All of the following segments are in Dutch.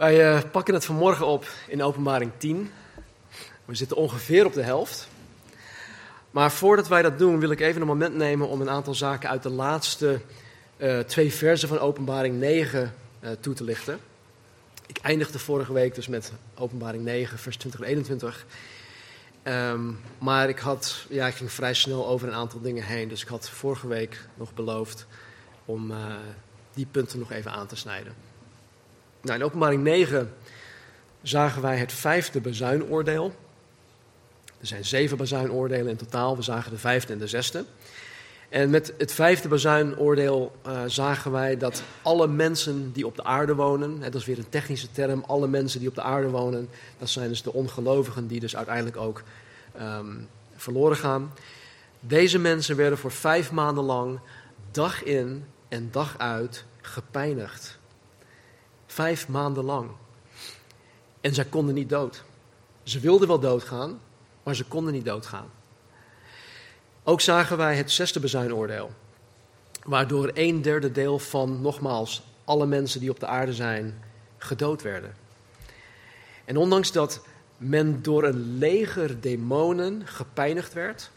Wij uh, pakken het vanmorgen op in openbaring 10. We zitten ongeveer op de helft. Maar voordat wij dat doen, wil ik even een moment nemen om een aantal zaken uit de laatste uh, twee versen van openbaring 9 uh, toe te lichten. Ik eindigde vorige week dus met openbaring 9, vers 20 en 21. Um, maar ik, had, ja, ik ging vrij snel over een aantal dingen heen. Dus ik had vorige week nog beloofd om die punten nog even aan te snijden. Nou, in openbaring 9 zagen wij het vijfde bezuinoordeel. Er zijn zeven bazuinoordelen in totaal. We zagen de vijfde en de zesde. En met het vijfde bazuinoordeel uh, zagen wij dat alle mensen die op de aarde wonen, dat is weer een technische term, alle mensen die op de aarde wonen, dat zijn dus de ongelovigen die dus uiteindelijk ook um, verloren gaan. Deze mensen werden voor vijf maanden lang dag in en dag uit gepijnigd. Vijf maanden lang. En zij konden niet dood. Ze wilden wel doodgaan, maar ze konden niet doodgaan. Ook zagen wij het zesde bezuinoordeel, waardoor een derde deel van, nogmaals, alle mensen die op de aarde zijn, gedood werden. En ondanks dat men door een leger demonen gepijnigd werd,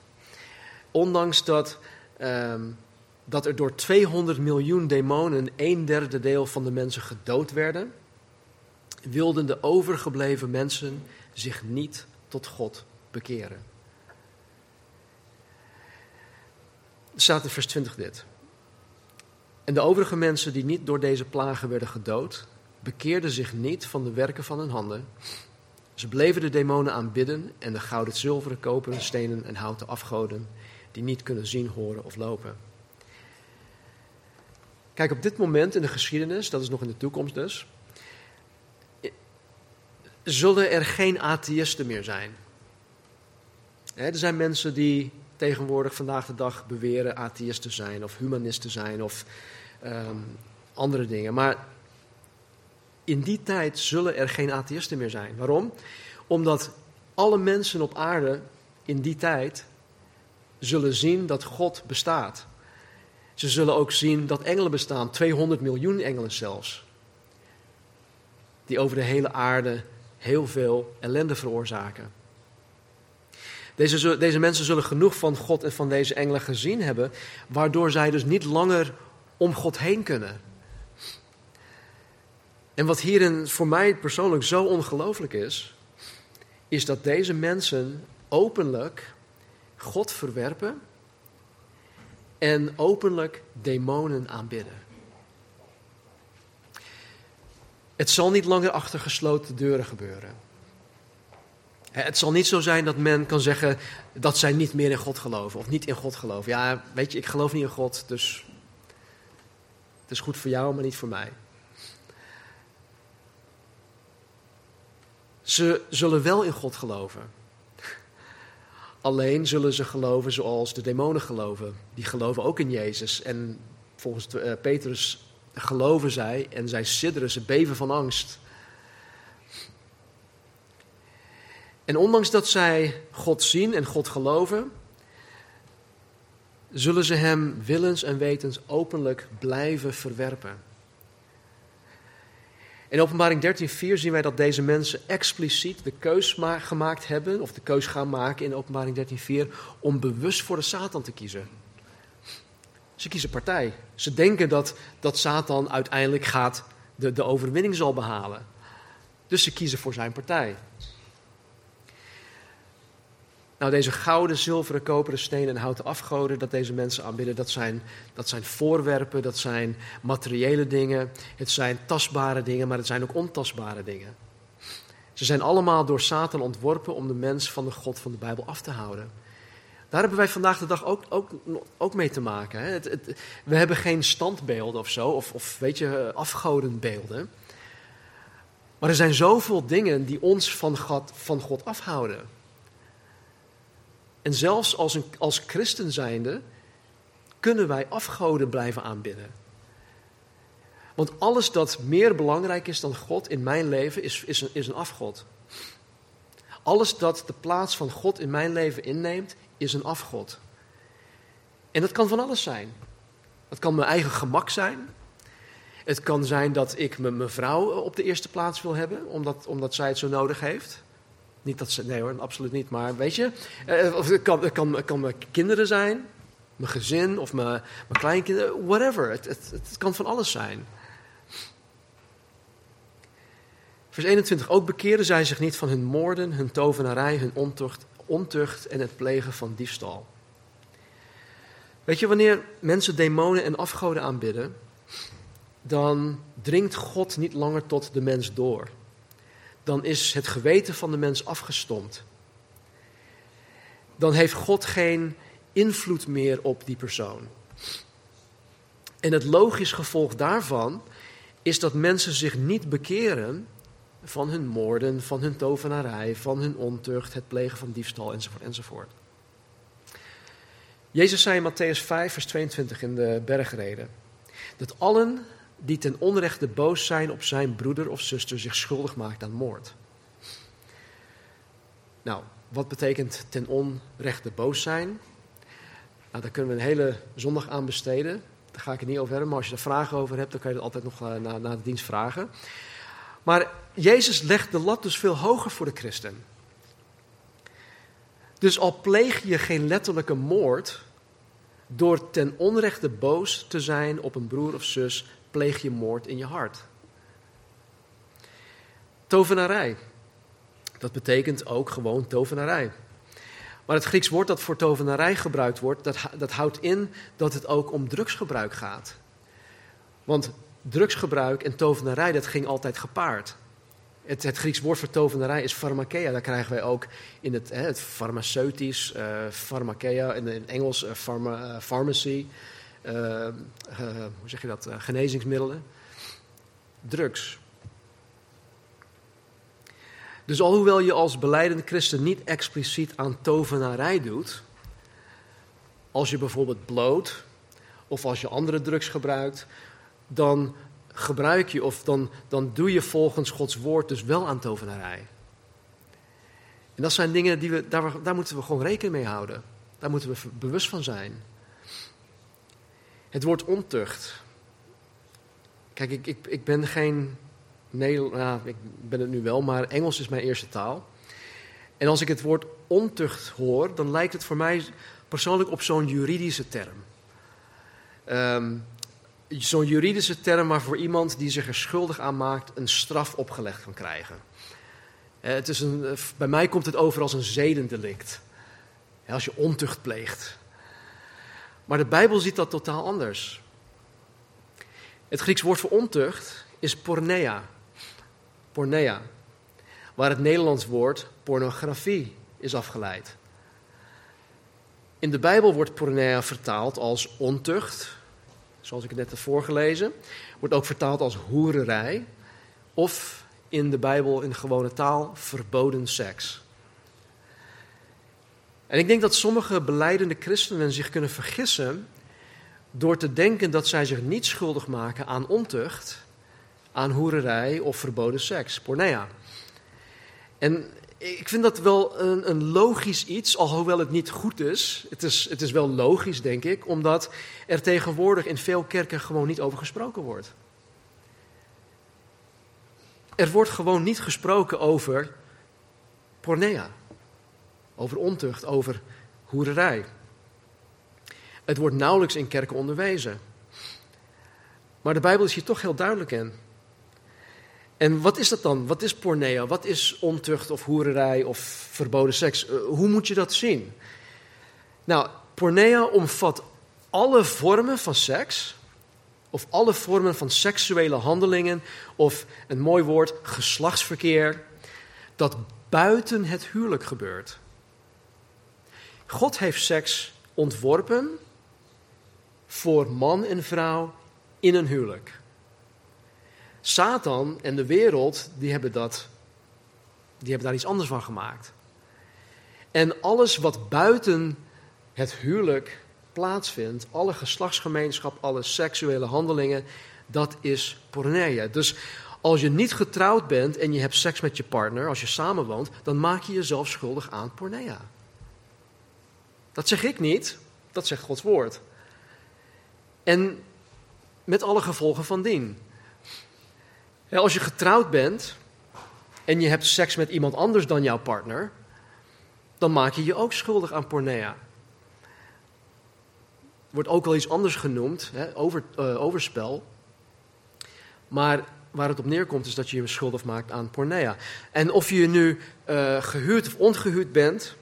ondanks dat, um, dat er door 200 miljoen demonen een derde deel van de mensen gedood werden, wilden de overgebleven mensen zich niet tot God bekeren. Er staat in vers 20 dit. En de overige mensen die niet door deze plagen werden gedood, bekeerden zich niet van de werken van hun handen. Ze bleven de demonen aanbidden en de gouden, zilveren, koperen, stenen en houten afgoden, die niet kunnen zien, horen of lopen. Kijk, op dit moment in de geschiedenis, dat is nog in de toekomst dus, zullen er geen atheïsten meer zijn. Er zijn mensen die tegenwoordig vandaag de dag beweren atheïst te zijn of humanist te zijn of um, andere dingen. Maar in die tijd zullen er geen atheïsten meer zijn. Waarom? Omdat alle mensen op aarde in die tijd zullen zien dat God bestaat. Ze zullen ook zien dat engelen bestaan, 200 miljoen engelen zelfs. Die over de hele aarde heel veel ellende veroorzaken. Deze, deze mensen zullen genoeg van God en van deze engelen gezien hebben, waardoor zij dus niet langer om God heen kunnen. En wat hierin voor mij persoonlijk zo ongelooflijk is, is dat deze mensen openlijk God verwerpen en openlijk demonen aanbidden. Het zal niet langer achter gesloten deuren gebeuren. Het zal niet zo zijn dat men kan zeggen dat zij niet meer in God geloven of niet in God geloven. Ja, weet je, ik geloof niet in God, dus het is goed voor jou, maar niet voor mij. Ze zullen wel in God geloven. Alleen zullen ze geloven zoals de demonen geloven. Die geloven ook in Jezus. En volgens uh, Petrus geloven zij en zij sidderen, ze beven van angst. En ondanks dat zij God zien en God geloven, zullen ze Hem willens en wetens openlijk blijven verwerpen. In openbaring 13:4 zien wij dat deze mensen expliciet de keus gemaakt hebben, of de keus gaan maken in openbaring 13:4, om bewust voor de Satan te kiezen. Ze kiezen partij. Ze denken dat, dat Satan uiteindelijk gaat de, de overwinning zal behalen. Dus ze kiezen voor zijn partij. Nou, deze gouden, zilveren, koperen, stenen en houten afgoden dat deze mensen aanbidden, dat zijn, dat zijn voorwerpen, dat zijn materiële dingen, het zijn tastbare dingen, maar het zijn ook ontastbare dingen. Ze zijn allemaal door Satan ontworpen om de mens van de God van de Bijbel af te houden. Daar hebben wij vandaag de dag ook, ook, ook mee te maken. Hè? Het, we hebben geen standbeelden of zo, of, of weet je, afgodenbeelden. Maar er zijn zoveel dingen die ons van God, van God afhouden. En zelfs als, een, als christen zijnde kunnen wij afgoden blijven aanbidden. Want alles dat meer belangrijk is dan God in mijn leven is, is, een, is een afgod. Alles dat de plaats van God in mijn leven inneemt, is een afgod. En dat kan van alles zijn. Dat kan mijn eigen gemak zijn. Het kan zijn dat ik mijn vrouw op de eerste plaats wil hebben, omdat, omdat zij het zo nodig heeft. Niet dat ze, nee hoor, absoluut niet, maar weet je. Eh, of het kan, het, kan, het kan mijn kinderen zijn, mijn gezin of mijn, mijn kleinkinderen, whatever. Het, het, het kan van alles zijn. Vers 21. Ook bekeren zij zich niet van hun moorden, hun tovenarij, hun ontucht, ontucht en het plegen van diefstal. Weet je, wanneer mensen demonen en afgoden aanbidden, dan dringt God niet langer tot de mens door. Dan is het geweten van de mens afgestompt. Dan heeft God geen invloed meer op die persoon. En het logisch gevolg daarvan is dat mensen zich niet bekeren van hun moorden, van hun tovenarij, van hun ontucht, het plegen van diefstal enzovoort enzovoort. Jezus zei in Matthäus 5, vers 22 in de bergreden, dat allen die ten onrechte boos zijn op zijn broeder of zuster zich schuldig maakt aan moord. Nou, wat betekent ten onrechte boos zijn? Nou, daar kunnen we een hele zondag aan besteden. Daar ga ik het niet over hebben, maar als je er vragen over hebt, dan kan je het altijd nog eh, na, na de dienst vragen. Maar Jezus legt de lat dus veel hoger voor de christen. Dus al pleeg je geen letterlijke moord, door ten onrechte boos te zijn op een broer of zus, pleeg je moord in je hart. Tovenarij. Dat betekent ook gewoon tovenarij. Maar het Grieks woord dat voor tovenarij gebruikt wordt, dat, dat houdt in dat het ook om drugsgebruik gaat. Want drugsgebruik en tovenarij, dat ging altijd gepaard. Het, het Grieks woord voor tovenarij is pharmakeia. Daar krijgen wij ook in het, hè, het farmaceutisch, uh, pharmakeia, in, in Engels uh, pharma, uh, pharmacy, hoe zeg je dat, genezingsmiddelen. Drugs. Dus alhoewel je als beleidende christen niet expliciet aan tovenarij doet, als je bijvoorbeeld bloot of als je andere drugs gebruikt, dan gebruik je of dan, dan doe je volgens Gods woord dus wel aan tovenarij. En dat zijn dingen die we, daar, daar moeten we gewoon rekening mee houden. Daar moeten we bewust van zijn. Het woord ontucht. Kijk, ik, ik, ik ben geen Nederlands, nou, ik ben het nu wel, maar Engels is mijn eerste taal. En als ik het woord ontucht hoor, dan lijkt het voor mij persoonlijk op zo'n juridische term. Um, zo'n juridische term waarvoor iemand die zich er schuldig aan maakt een straf opgelegd kan krijgen. Eh, het is een, eh, bij mij komt het over als een zedendelict. Als je ontucht pleegt. Maar de Bijbel ziet dat totaal anders. Het Grieks woord voor ontucht is porneia. Porneia. Waar het Nederlands woord pornografie is afgeleid. In de Bijbel wordt porneia vertaald als ontucht, zoals ik het net heb voorgelezen. Wordt ook vertaald als hoererij. Of in de Bijbel in gewone taal verboden seks. En ik denk dat sommige beleidende christenen zich kunnen vergissen door te denken dat zij zich niet schuldig maken aan ontucht, aan hoererij of verboden seks, pornea. En ik vind dat wel een, een, logisch iets, alhoewel het niet goed is. Het, is. het is wel logisch, denk ik, omdat er tegenwoordig in veel kerken gewoon niet over gesproken wordt. Er wordt gewoon niet gesproken over pornea, over ontucht, over hoererij. Het wordt nauwelijks in kerken onderwezen. Maar de Bijbel is hier toch heel duidelijk in. En wat is dat dan? Wat is pornea? Wat is ontucht of hoererij of verboden seks? Uh, hoe moet je dat zien? Nou, pornea omvat alle vormen van seks, of alle vormen van seksuele handelingen, of een mooi woord, geslachtsverkeer, dat buiten het huwelijk gebeurt. God heeft seks ontworpen voor man en vrouw in een huwelijk. Satan en de wereld, die hebben, dat, die hebben daar iets anders van gemaakt. En alles wat buiten het huwelijk plaatsvindt, alle geslachtsgemeenschap, alle seksuele handelingen, dat is porneia. Dus als je niet getrouwd bent en je hebt seks met je partner, als je samenwoont, dan maak je jezelf schuldig aan porneia. Dat zeg ik niet, dat zegt Gods woord. En met alle gevolgen van dien. als je getrouwd bent en je hebt seks met iemand anders dan jouw partner, dan maak je je ook schuldig aan pornea. Wordt ook wel iets anders genoemd, hè, over, uh, overspel. Maar waar het op neerkomt is dat je je schuldig maakt aan pornea. En of je nu uh, gehuurd of ongehuurd bent,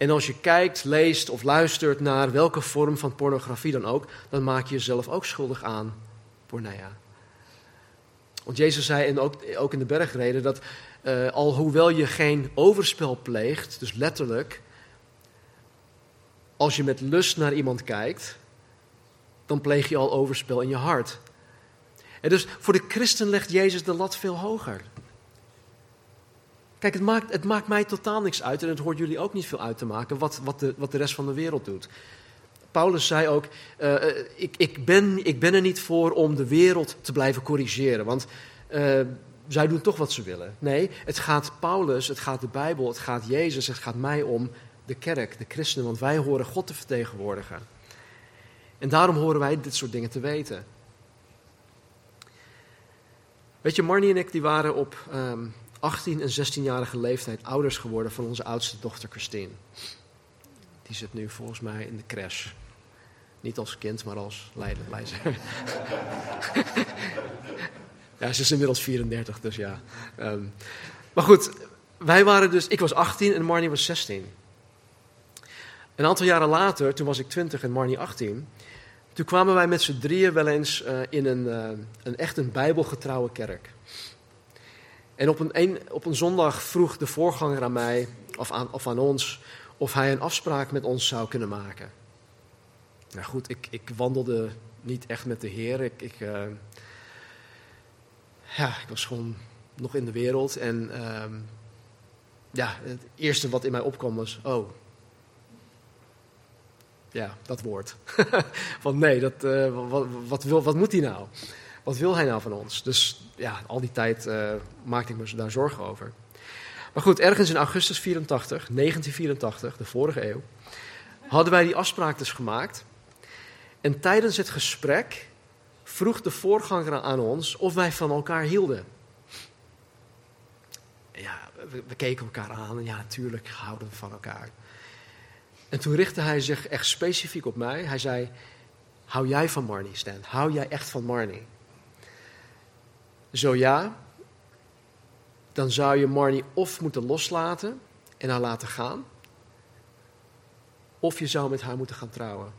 en als je kijkt, leest of luistert naar welke vorm van pornografie dan ook, dan maak je jezelf ook schuldig aan pornea. Want Jezus zei, en ook, ook in de bergreden, dat uh, al hoewel je geen overspel pleegt, dus letterlijk, als je met lust naar iemand kijkt, dan pleeg je al overspel in je hart. En dus voor de christen legt Jezus de lat veel hoger. Kijk, het maakt, het maakt mij totaal niks uit en het hoort jullie ook niet veel uit te maken wat, wat, de, wat de rest van de wereld doet. Paulus zei ook, uh, ik, ik, ben, ik ben er niet voor om de wereld te blijven corrigeren, want uh, zij doen toch wat ze willen. Nee, het gaat Paulus, het gaat de Bijbel, het gaat Jezus, het gaat mij om de kerk, de christenen, want wij horen God te vertegenwoordigen. En daarom horen wij dit soort dingen te weten. Weet je, Marnie en ik die waren op um, 18 en 16-jarige leeftijd ouders geworden van onze oudste dochter Christine. Die zit nu volgens mij in de crash. Niet als kind, maar als leider. ja, ze is inmiddels 34, dus ja. Um, maar goed, wij waren dus, ik was 18 en Marnie was 16. Een aantal jaren later, toen was ik 20 en Marnie 18, toen kwamen wij met z'n drieën wel eens uh, in een, uh, een echt een bijbelgetrouwe kerk. En op een, een, op een zondag vroeg de voorganger aan mij, of aan, of aan ons, of hij een afspraak met ons zou kunnen maken. Nou goed, ik, ik wandelde niet echt met de Heer. Ik, ik, uh, ja, ik was gewoon nog in de wereld. En uh, ja, het eerste wat in mij opkwam was: oh. Ja, dat woord. Van nee, dat, uh, wat, wat, wil, wat moet hij nou? Wat wil hij nou van ons? Dus ja, al die tijd uh, maakte ik me daar zorgen over. Maar goed, ergens in augustus 84, 1984, de vorige eeuw, hadden wij die afspraak dus gemaakt. En tijdens het gesprek vroeg de voorganger aan ons of wij van elkaar hielden. Ja, we, keken elkaar aan en ja, natuurlijk houden we van elkaar. En toen richtte hij zich echt specifiek op mij. Hij zei, hou jij van Marnie, Stan? Hou jij echt van Marnie? Zo ja, dan zou je Marnie of moeten loslaten en haar laten gaan, of je zou met haar moeten gaan trouwen.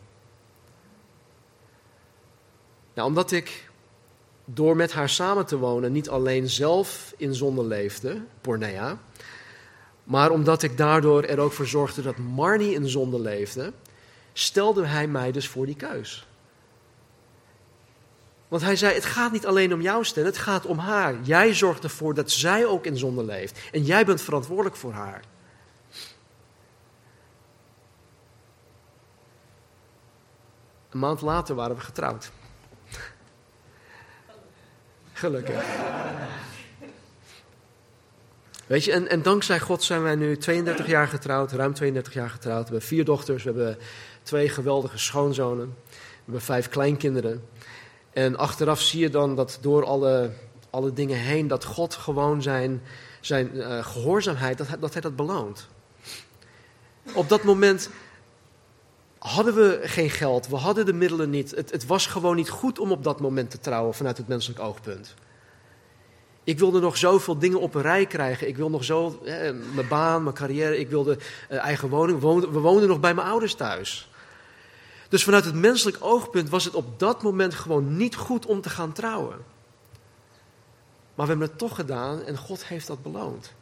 Nou, omdat ik door met haar samen te wonen niet alleen zelf in zonde leefde, pornea, maar omdat ik daardoor er ook voor zorgde dat Marnie in zonde leefde, stelde hij mij dus voor die keus. Want hij zei: Het gaat niet alleen om jou, Stan, het gaat om haar. Jij zorgt ervoor dat zij ook in zonde leeft. En jij bent verantwoordelijk voor haar. Een maand later waren we getrouwd. Gelukkig. Weet je, en, en dankzij God zijn wij nu 32 jaar getrouwd, ruim 32 jaar getrouwd. We hebben vier dochters, we hebben twee geweldige schoonzonen, we hebben vijf kleinkinderen. En achteraf zie je dan dat door alle, alle dingen heen, dat God gewoon zijn, zijn uh, gehoorzaamheid, dat hij, dat hij dat beloont. Op dat moment hadden we geen geld, we hadden de middelen niet. Het, het was gewoon niet goed om op dat moment te trouwen vanuit het menselijk oogpunt. Ik wilde nog zoveel dingen op een rij krijgen. Ik wilde nog zo, eh, mijn baan, mijn carrière, ik wilde eh, eigen woning. We we woonden nog bij mijn ouders thuis. Dus vanuit het menselijk oogpunt was het op dat moment gewoon niet goed om te gaan trouwen. Maar we hebben het toch gedaan en God heeft dat beloond.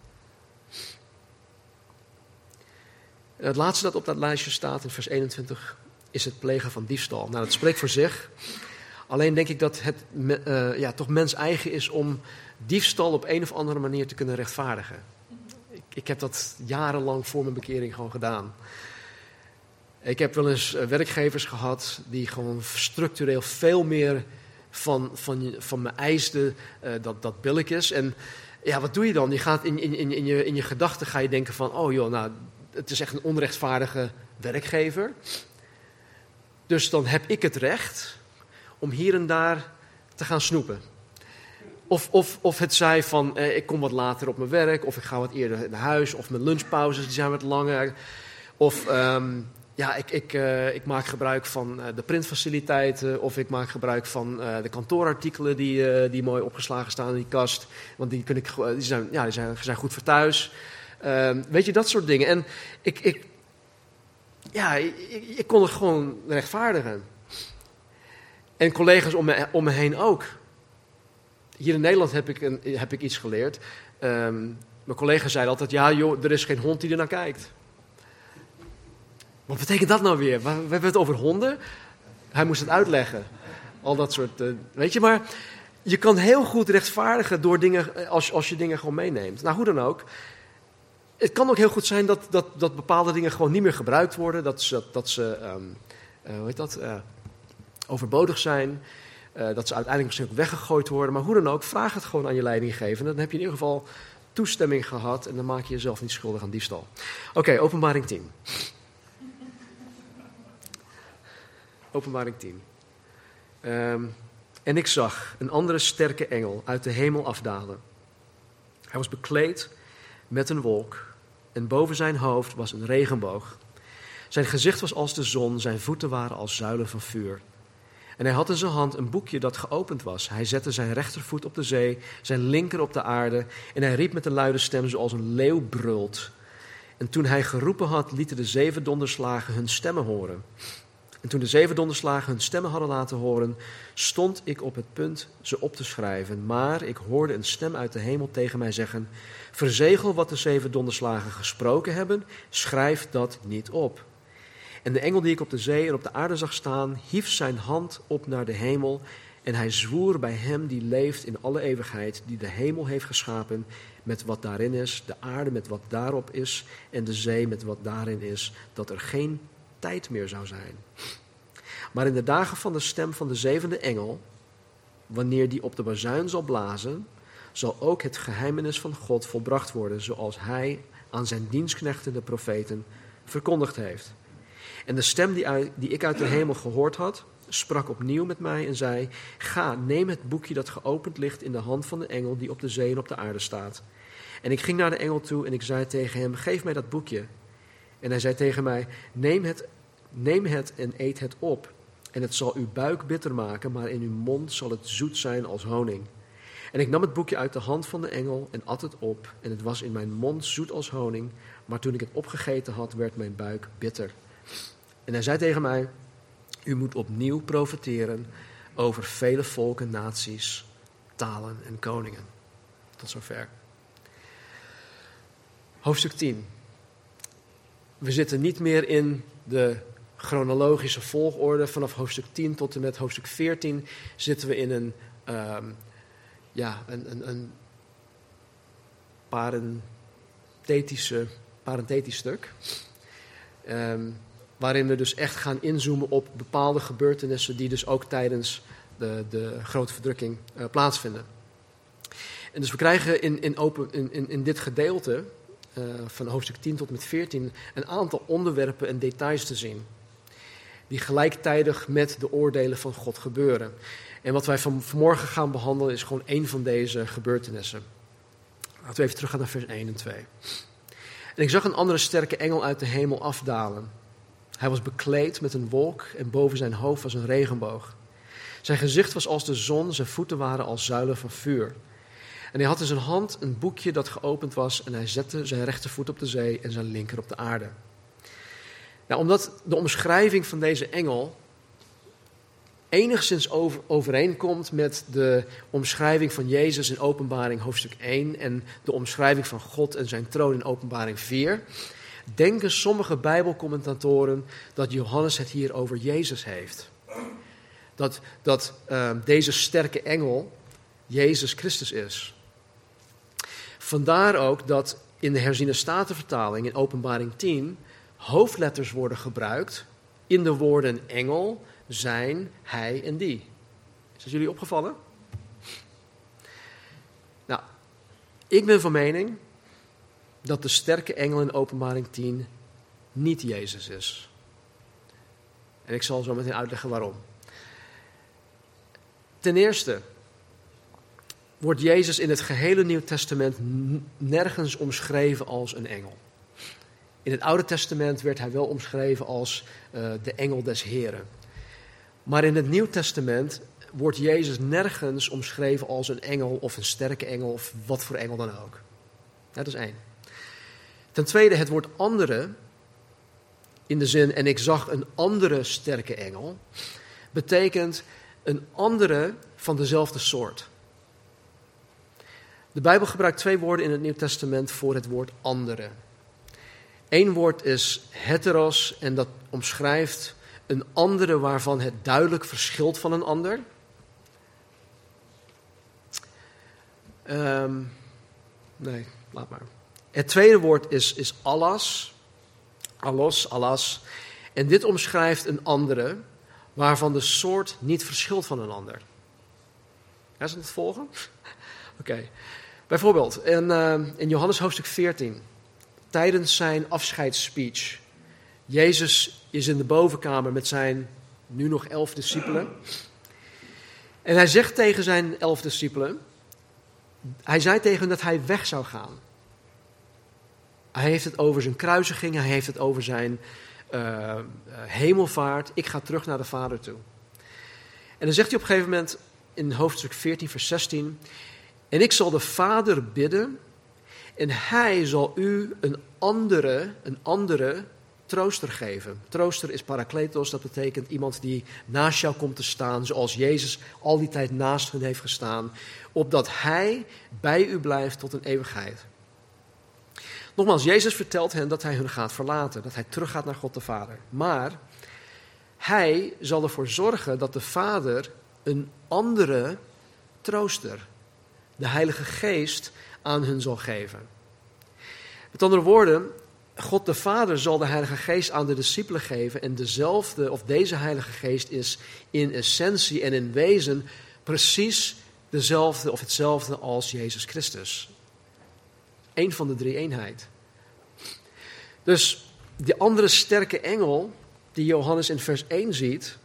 En het laatste dat op dat lijstje staat in vers 21 is het plegen van diefstal. Nou, dat spreekt voor zich. Alleen denk ik dat het uh, ja, toch mens eigen is om diefstal op een of andere manier te kunnen rechtvaardigen. Ik, ik heb dat jarenlang voor mijn bekering gewoon gedaan. Ik heb wel eens eh, werkgevers gehad die gewoon structureel veel meer van, van, van me eisten uh, dat, dat billig is. En ja, wat doe je dan? Je gaat in, in, in, in je, in je gedachten ga je denken van, oh joh, nou, het is echt een onrechtvaardige werkgever. Dus dan heb ik het recht om hier en daar te gaan snoepen. of, of, of het zei van, eh, ik kom wat later op mijn werk, of ik ga wat eerder naar huis, of mijn lunchpauzes die zijn wat langer. Of ehm, ja, ik, ik, eh, ik maak gebruik van uh, de printfaciliteiten, of ik maak gebruik van uh, de kantoorartikelen die, die mooi opgeslagen staan in die kast. Want die, kun ik, zijn, ja, die zijn, zijn goed voor thuis. Ehm, weet je, dat soort dingen. En ik, ik, ja, ik, kon het gewoon rechtvaardigen. En collega's om me, om me heen ook. Hier in Nederland heb ik, een, heb ik iets geleerd. Um, mijn collega zei altijd, ja joh, er is geen hond die er naar kijkt. Wat betekent dat nou weer? We hebben het over honden. Hij moest het uitleggen. Al dat soort, uh, weet je, maar je kan heel goed rechtvaardigen door dingen, eh, als, als je dingen gewoon meeneemt. Nou, hoe dan ook. Het kan ook heel goed zijn dat, dat, dat bepaalde dingen gewoon niet meer gebruikt worden. Dat ze, dat ze um, uh, hoe heet dat, overbodig zijn. Dat ze uiteindelijk misschien ook weggegooid worden. Maar hoe dan ook, vraag het gewoon aan je leidinggevende. Dan heb je in ieder geval toestemming gehad en dan maak je jezelf niet schuldig aan diefstal. Oké, okay, openbaring 10. Openbaring 10. Um, en ik zag een andere sterke engel uit de hemel afdalen. Hij was bekleed met een wolk en boven zijn hoofd was een regenboog. Zijn gezicht was als de zon, zijn voeten waren als zuilen van vuur. En hij had in zijn hand een boekje dat geopend was. Hij zette zijn rechtervoet op de zee, zijn linker op de aarde. En hij riep met een luide stem zoals een leeuw brult. En toen hij geroepen had, lieten de zeven donderslagen hun stemmen horen. En toen de zeven donderslagen hun stemmen hadden laten horen, stond ik op het punt ze op te schrijven. Maar ik hoorde een stem uit de hemel tegen mij zeggen: Verzegel wat de zeven donderslagen gesproken hebben, schrijf dat niet op. En de engel die ik op de zee en op de aarde zag staan, hief zijn hand op naar de hemel. En hij zwoer bij hem die leeft in alle eeuwigheid, die de hemel heeft geschapen met wat daarin is, de aarde met wat daarop is en de zee met wat daarin is, dat er geen tijd meer zou zijn. Maar in de dagen van de stem van de zevende engel, wanneer die op de bazuin zal blazen, zal ook het geheimenis van God volbracht worden, zoals hij aan zijn dienstknechten, de profeten, verkondigd heeft. En de stem die, die ik uit de hemel gehoord had, sprak opnieuw met mij en zei: Ga, neem het boekje dat geopend ligt in de hand van de engel die op de zee en op de aarde staat. En ik ging naar de engel toe en ik zei tegen hem: Geef mij dat boekje. En hij zei tegen mij: Neem het, neem het en eet het op. En het zal uw buik bitter maken, maar in uw mond zal het zoet zijn als honing. En ik nam het boekje uit de hand van de engel en at het op. En het was in mijn mond zoet als honing, maar toen ik het opgegeten had, werd mijn buik bitter. En hij zei tegen mij: U moet opnieuw profiteren over vele volken, naties, talen en koningen. Tot zover. Hoofdstuk 10. We zitten niet meer in de chronologische volgorde. Vanaf hoofdstuk 10 tot en met hoofdstuk 14 zitten we in een, um, ja, een, een, een parenthetische, parenthetisch stuk. Um, waarin we dus echt gaan inzoomen op bepaalde gebeurtenissen die dus ook tijdens de, de grote verdrukking uh, plaatsvinden. En dus we krijgen in, in, open, in, in dit gedeelte van hoofdstuk 10 tot met 14 een aantal onderwerpen en details te zien. Die gelijktijdig met de oordelen van God gebeuren. En wat wij van, vanmorgen gaan behandelen is gewoon één van deze gebeurtenissen. Laten we even teruggaan naar vers 1 en 2. En ik zag een andere sterke engel uit de hemel afdalen. Hij was bekleed met een wolk en boven zijn hoofd was een regenboog. Zijn gezicht was als de zon, zijn voeten waren als zuilen van vuur. En hij had in zijn hand een boekje dat geopend was en hij zette zijn rechtervoet op de zee en zijn linker op de aarde. Nou, omdat de omschrijving van deze engel enigszins over, overeenkomt met de omschrijving van Jezus in Openbaring hoofdstuk 1 en de omschrijving van God en zijn troon in Openbaring 4, denken sommige Bijbelcommentatoren dat Johannes het hier over Jezus heeft. Dat, dat uh, deze sterke engel Jezus Christus is. Vandaar ook dat in de herziene statenvertaling in Openbaring 10 hoofdletters worden gebruikt in de woorden engel, zijn, hij en die. Is dat jullie opgevallen? Nou, ik ben van mening dat de sterke engel in Openbaring 10 niet Jezus is. En ik zal zo meteen uitleggen waarom. Ten eerste, wordt Jezus in het gehele Nieuw Testament nergens omschreven als een engel. In het Oude Testament werd hij wel omschreven als uh, de engel des Heren. Maar in het Nieuw Testament wordt Jezus nergens omschreven als een engel of een sterke engel of wat voor engel dan ook. Dat is één. Ten tweede, het woord andere, in de zin en ik zag een andere sterke engel, betekent een andere van dezelfde soort. De Bijbel gebruikt twee woorden in het Nieuw Testament voor het woord andere. Eén woord is heteros en dat omschrijft een andere waarvan het duidelijk verschilt van een ander. Um, nee, laat maar. Het tweede woord is, is allas. Allos, allas. En dit omschrijft een andere waarvan de soort niet verschilt van een ander. Ja, is het volgen? Oké. Bijvoorbeeld in, uh, in Johannes hoofdstuk 14, tijdens zijn afscheidsspeech. Jezus is in de bovenkamer met zijn nu nog elf discipelen. En hij zegt tegen zijn elf discipelen, hij zei tegen hen dat hij weg zou gaan. Hij heeft het over zijn kruisiging, hij heeft het over zijn uh, hemelvaart. Ik ga terug naar de Vader toe. En dan zegt hij op een gegeven moment in hoofdstuk 14, vers 16: En ik zal de Vader bidden, en hij zal u een andere, een andere trooster geven. Trooster is parakletos, dat betekent iemand die naast jou komt te staan, zoals Jezus al die tijd naast hen heeft gestaan, opdat hij bij u blijft tot een eeuwigheid. Nogmaals, Jezus vertelt hen dat hij hun gaat verlaten, dat hij teruggaat naar God de Vader. Maar hij zal ervoor zorgen dat de Vader een andere trooster, de Heilige Geest, aan hun zal geven. Met andere woorden, God de Vader zal de Heilige Geest aan de discipelen geven en dezelfde, of deze Heilige Geest is in essentie en in wezen precies dezelfde of hetzelfde als Jezus Christus. Eén van de drie eenheid. Dus die andere sterke engel die Johannes in vers 1 ziet,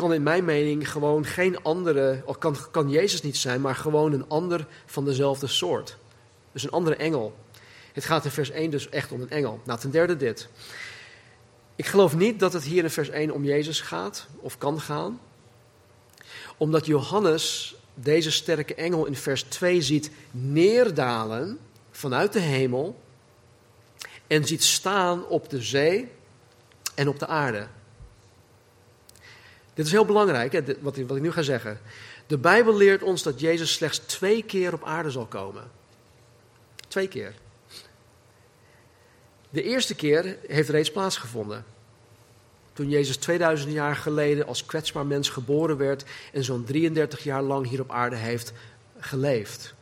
kan in mijn mening gewoon geen andere, of kan, kan Jezus niet zijn, maar gewoon een ander van dezelfde soort. Dus een andere engel. Het gaat in vers 1 dus echt om een engel. Nou, ten derde dit. Ik geloof niet dat het hier in vers 1 om Jezus gaat, of kan gaan, omdat Johannes deze sterke engel in vers 2 ziet neerdalen vanuit de hemel en ziet staan op de zee en op de aarde. Dit is heel belangrijk, wat, wat ik nu ga zeggen. De Bijbel leert ons dat Jezus slechts twee keer op aarde zal komen. Twee keer. De eerste keer heeft reeds plaatsgevonden. Toen Jezus 2000 jaar geleden als kwetsbaar mens geboren werd en zo'n 33 jaar lang hier op aarde heeft geleefd.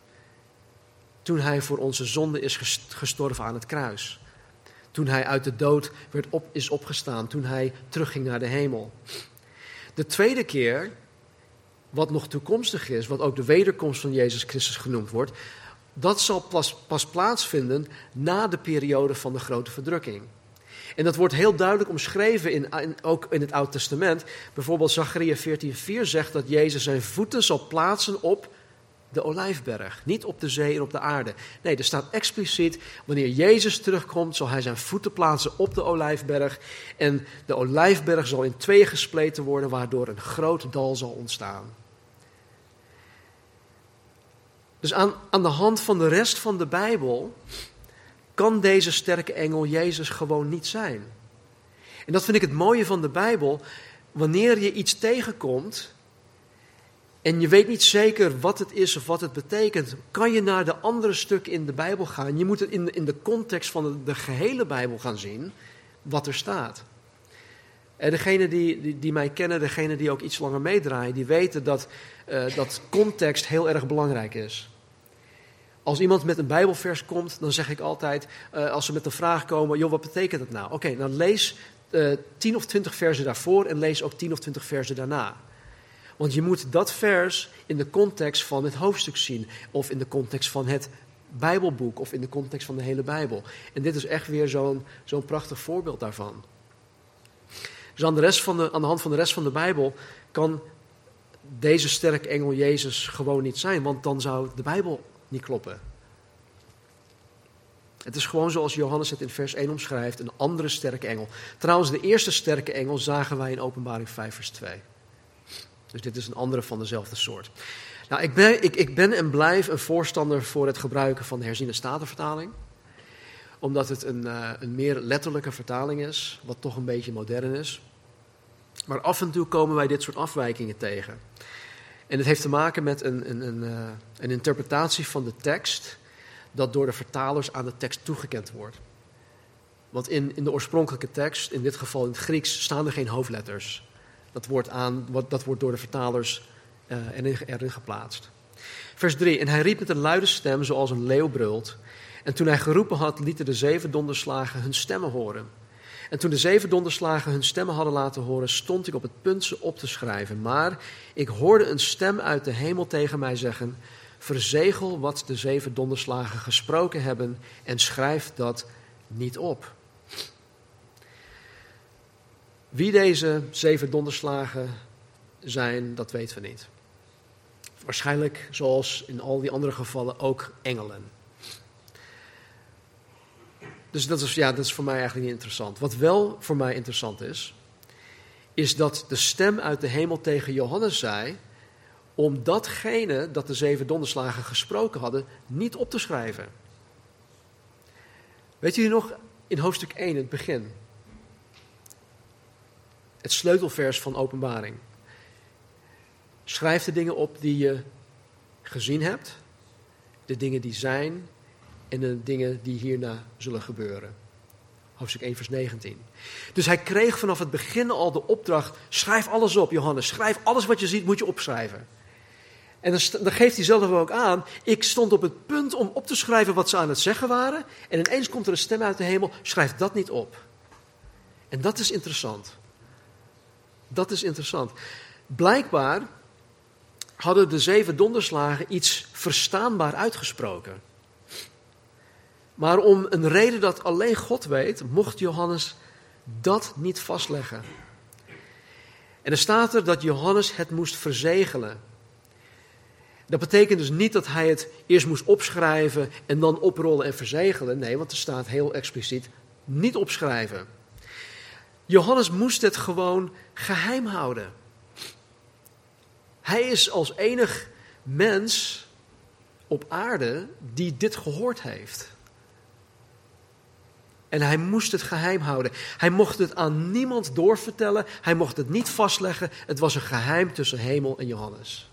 Toen hij voor onze zonde is gestorven aan het kruis. Toen hij uit de dood werd op, is opgestaan. Toen hij terugging naar de hemel. De tweede keer, wat nog toekomstig is, wat ook de wederkomst van Jezus Christus genoemd wordt, dat zal pas, pas plaatsvinden na de periode van de grote verdrukking. En dat wordt heel duidelijk omschreven, in, ook in het Oude Testament. Bijvoorbeeld Zachariah 14:4 zegt dat Jezus zijn voeten zal plaatsen op de olijfberg. Niet op de zee en op de aarde. Nee, er staat expliciet, wanneer Jezus terugkomt, zal hij zijn voeten plaatsen op de olijfberg. En de olijfberg zal in twee gespleten worden, waardoor een groot dal zal ontstaan. Dus aan, aan de hand van de rest van de Bijbel kan deze sterke engel Jezus gewoon niet zijn. En dat vind ik het mooie van de Bijbel. Wanneer je iets tegenkomt en je weet niet zeker wat het is of wat het betekent, kan je naar de andere stukken in de Bijbel gaan. Je moet het in de, in de context van de, gehele Bijbel gaan zien wat er staat. En degenen die, die, mij kennen, degenen die ook iets langer meedraaien, die weten dat, uh, dat context heel erg belangrijk is. Als iemand met een Bijbelvers komt, dan zeg ik altijd, uh, als ze met een vraag komen, joh, wat betekent dat nou? Oké, dan lees uh, 10 of 20 versen daarvoor en lees ook 10 of 20 versen daarna. Want je moet dat vers in de context van het hoofdstuk zien, of in de context van het Bijbelboek, of in de context van de hele Bijbel. En dit is echt weer zo'n zo'n prachtig voorbeeld daarvan. Dus aan de, rest van de, aan de hand van de rest van de Bijbel kan deze sterke engel Jezus gewoon niet zijn, want dan zou de Bijbel niet kloppen. Het is gewoon zoals Johannes het in vers 1 omschrijft, een andere sterke engel. Trouwens, de eerste sterke engel zagen wij in Openbaring 5, vers 2. Dus dit is een andere van dezelfde soort. Nou, ik ben, ik, ik ben en blijf een voorstander voor het gebruiken van de herziene statenvertaling. Omdat het een, uh, een meer letterlijke vertaling is, wat toch een beetje modern is. Maar af en toe komen wij dit soort afwijkingen tegen. En het heeft te maken met een, een, een, uh, een interpretatie van de tekst dat door de vertalers aan de tekst toegekend wordt. Want in, in de oorspronkelijke tekst, in dit geval in het Grieks, staan er geen hoofdletters. Dat wordt, aan, dat wordt door de vertalers uh, erin, erin geplaatst. Vers 3. En hij riep met een luide stem, zoals een leeuw brult. En toen hij geroepen had, lieten de zeven donderslagen hun stemmen horen. En toen de zeven donderslagen hun stemmen hadden laten horen, stond ik op het punt ze op te schrijven. Maar ik hoorde een stem uit de hemel tegen mij zeggen: Verzegel wat de zeven donderslagen gesproken hebben en schrijf dat niet op. Wie deze zeven donderslagen zijn, dat weten we niet. Waarschijnlijk, zoals in al die andere gevallen, ook engelen. Dus dat is, ja, dat is voor mij eigenlijk niet interessant. Wat wel voor mij interessant is, is dat de stem uit de hemel tegen Johannes zei: om datgene dat de zeven donderslagen gesproken hadden, niet op te schrijven. Weet jullie nog in hoofdstuk 1, het begin? Het sleutelvers van Openbaring. Schrijf de dingen op die je gezien hebt, de dingen die zijn en de dingen die hierna zullen gebeuren. Hoofdstuk 1, vers 19. Dus hij kreeg vanaf het begin al de opdracht: schrijf alles op, Johannes. Schrijf alles wat je ziet, moet je opschrijven. En dan, dan geeft hij zelf ook aan: ik stond op het punt om op te schrijven wat ze aan het zeggen waren. En ineens komt er een stem uit de hemel: schrijf dat niet op. En dat is interessant. Dat is interessant. Blijkbaar hadden de zeven donderslagen iets verstaanbaar uitgesproken. Maar om een reden dat alleen God weet, mocht Johannes dat niet vastleggen. En er staat er dat Johannes het moest verzegelen. Dat betekent dus niet dat hij het eerst moest opschrijven en dan oprollen en verzegelen. Nee, want er staat heel expliciet niet opschrijven. Johannes moest het gewoon geheim houden. Hij is als enig mens op aarde die dit gehoord heeft. En hij moest het geheim houden. Hij mocht het aan niemand doorvertellen. Hij mocht het niet vastleggen. Het was een geheim tussen hemel en Johannes.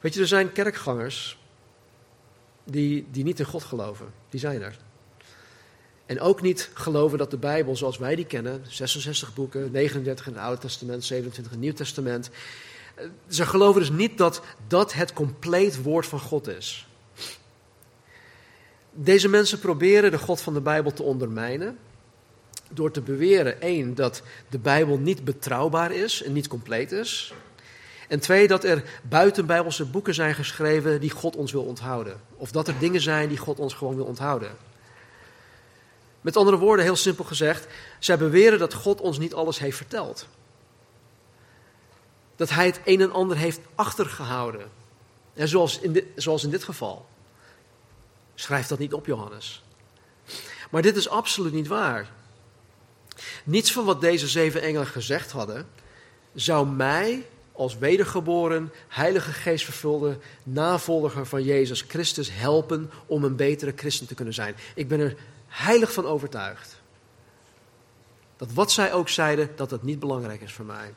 Weet je, er zijn kerkgangers die, die niet in God geloven. Die zijn er. En ook niet geloven dat de Bijbel zoals wij die kennen, 66 boeken, 39 in het Oude Testament, 27 in het Nieuw Testament. Eh, ze geloven dus niet dat dat het compleet woord van God is. Deze mensen proberen de God van de Bijbel te ondermijnen. Door te beweren, één, dat de Bijbel niet betrouwbaar is en niet compleet is. En twee, dat er buitenbijbelse boeken zijn geschreven die God ons wil onthouden. Of dat er dingen zijn die God ons gewoon wil onthouden. Met andere woorden, heel simpel gezegd, zij beweren dat God ons niet alles heeft verteld. Dat Hij het een en ander heeft achtergehouden. En zoals in dit, zoals in dit geval. Schrijf dat niet op, Johannes. Maar dit is absoluut niet waar. Niets van wat deze zeven engelen gezegd hadden, zou mij als wedergeboren, heilige geest vervulde navolger van Jezus Christus helpen om een betere christen te kunnen zijn. Ik ben er heilig van overtuigd. Dat wat zij ook zeiden, dat het niet belangrijk is voor mij.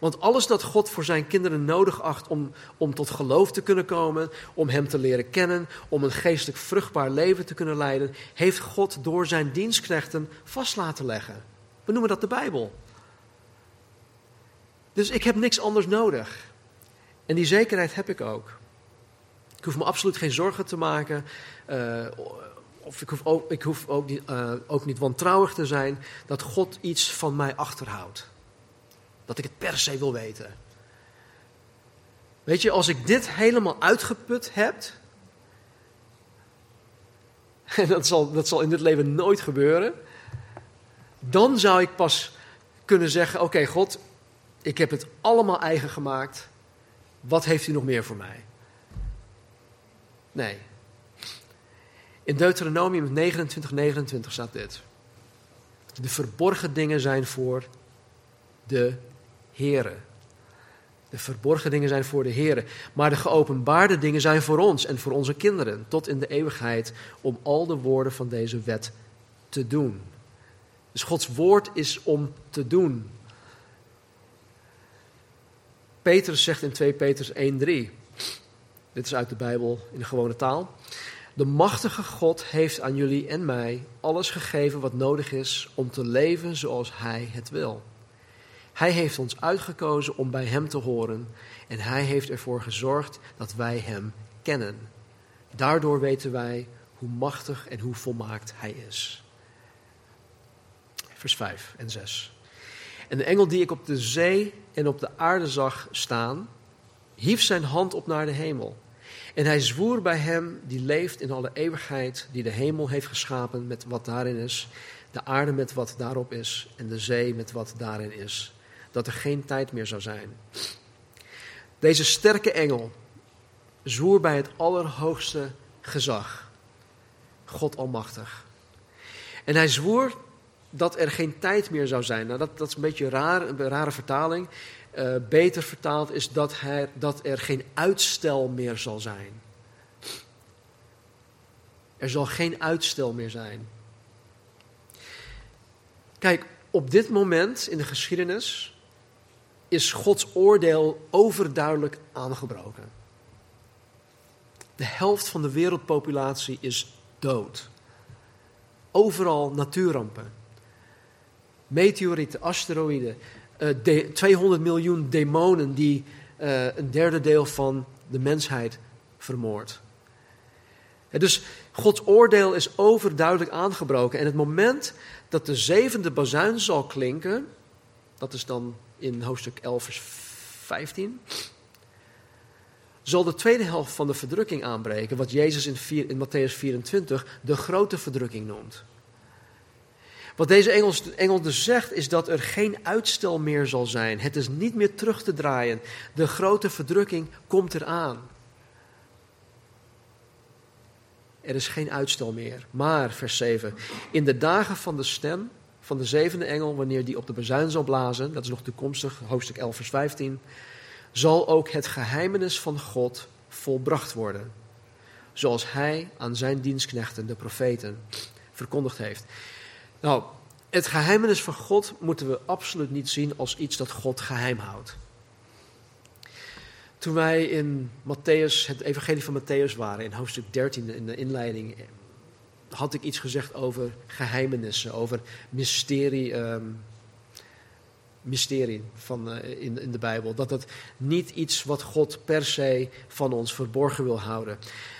Want alles dat God voor zijn kinderen nodig acht om, om tot geloof te kunnen komen, om Hem te leren kennen, om een geestelijk vruchtbaar leven te kunnen leiden, heeft God door zijn dienstknechten vast laten leggen. We noemen dat de Bijbel. Dus ik heb niks anders nodig. En die zekerheid heb ik ook. Ik hoef me absoluut geen zorgen te maken. Uh, of ik hoef ook, ik ook, niet, uh, ook niet wantrouwig te zijn dat God iets van mij achterhoudt. Dat ik het per se wil weten. Weet je, als ik dit helemaal uitgeput heb. En dat zal, dat zal in dit leven nooit gebeuren. Dan zou ik pas kunnen zeggen: Oké, God, Ik heb het allemaal eigen gemaakt. Wat heeft u nog meer voor mij? Nee. In Deuteronomium 29, 29 staat dit. De verborgen dingen zijn voor de Here. De verborgen dingen zijn voor de Here. Maar de geopenbaarde dingen zijn voor ons en voor onze kinderen. Tot in de eeuwigheid. Om al de woorden van deze wet te doen. Dus Gods woord is om te doen. Petrus zegt in 2 Petrus 1:3. Dit is uit de Bijbel in de gewone taal. De machtige God heeft aan jullie en mij alles gegeven wat nodig is om te leven zoals Hij het wil. Hij heeft ons uitgekozen om bij Hem te horen en Hij heeft ervoor gezorgd dat wij Hem kennen. Daardoor weten wij hoe machtig en hoe volmaakt Hij is. Vers 5 en 6. En de engel die ik op de zee en op de aarde zag staan, hief zijn hand op naar de hemel. En hij zwoer bij hem die leeft in alle eeuwigheid, die de hemel heeft geschapen met wat daarin is, de aarde met wat daarop is en de zee met wat daarin is, dat er geen tijd meer zou zijn. Deze sterke engel zwoer bij het allerhoogste gezag, God Almachtig. En hij zwoer dat er geen tijd meer zou zijn. Nou, dat, dat is een beetje raar, een rare vertaling. Uh, beter vertaald is dat, hij, dat er geen uitstel meer zal zijn. Er zal geen uitstel meer zijn. Kijk, op dit moment in de geschiedenis is Gods oordeel overduidelijk aangebroken. De helft van de wereldpopulatie is dood. Overal natuurrampen. Meteorieten, asteroïden, 200 eh, miljoen demonen die uh, een derde deel van de mensheid vermoordt. Dus Gods oordeel is overduidelijk aangebroken. En het moment dat de zevende bazuin zal klinken, dat is dan in hoofdstuk 11, vers 15, zal de tweede helft van de verdrukking aanbreken, wat Jezus in, in Matthäus 24 de grote verdrukking noemt. Wat deze engel dus zegt is dat er geen uitstel meer zal zijn. Het is niet meer terug te draaien. De grote verdrukking komt eraan. Er is geen uitstel meer. Maar, vers 7, in de dagen van de stem van de zevende engel, wanneer die op de bezuin zal blazen, dat is nog toekomstig, hoofdstuk 11, vers 15, zal ook het geheimenis van God volbracht worden. Zoals hij aan zijn dienstknechten, de profeten, verkondigd heeft. Nou, het geheimenis van God moeten we absoluut niet zien als iets dat God geheim houdt. Toen wij in Matthäus, het evangelie van Matthäus waren, in hoofdstuk 13 in de inleiding, had ik iets gezegd over geheimenissen, over mysterie, um, mysterie van, uh, in, in de Bijbel. Dat het niet iets wat God per se van ons verborgen wil houden.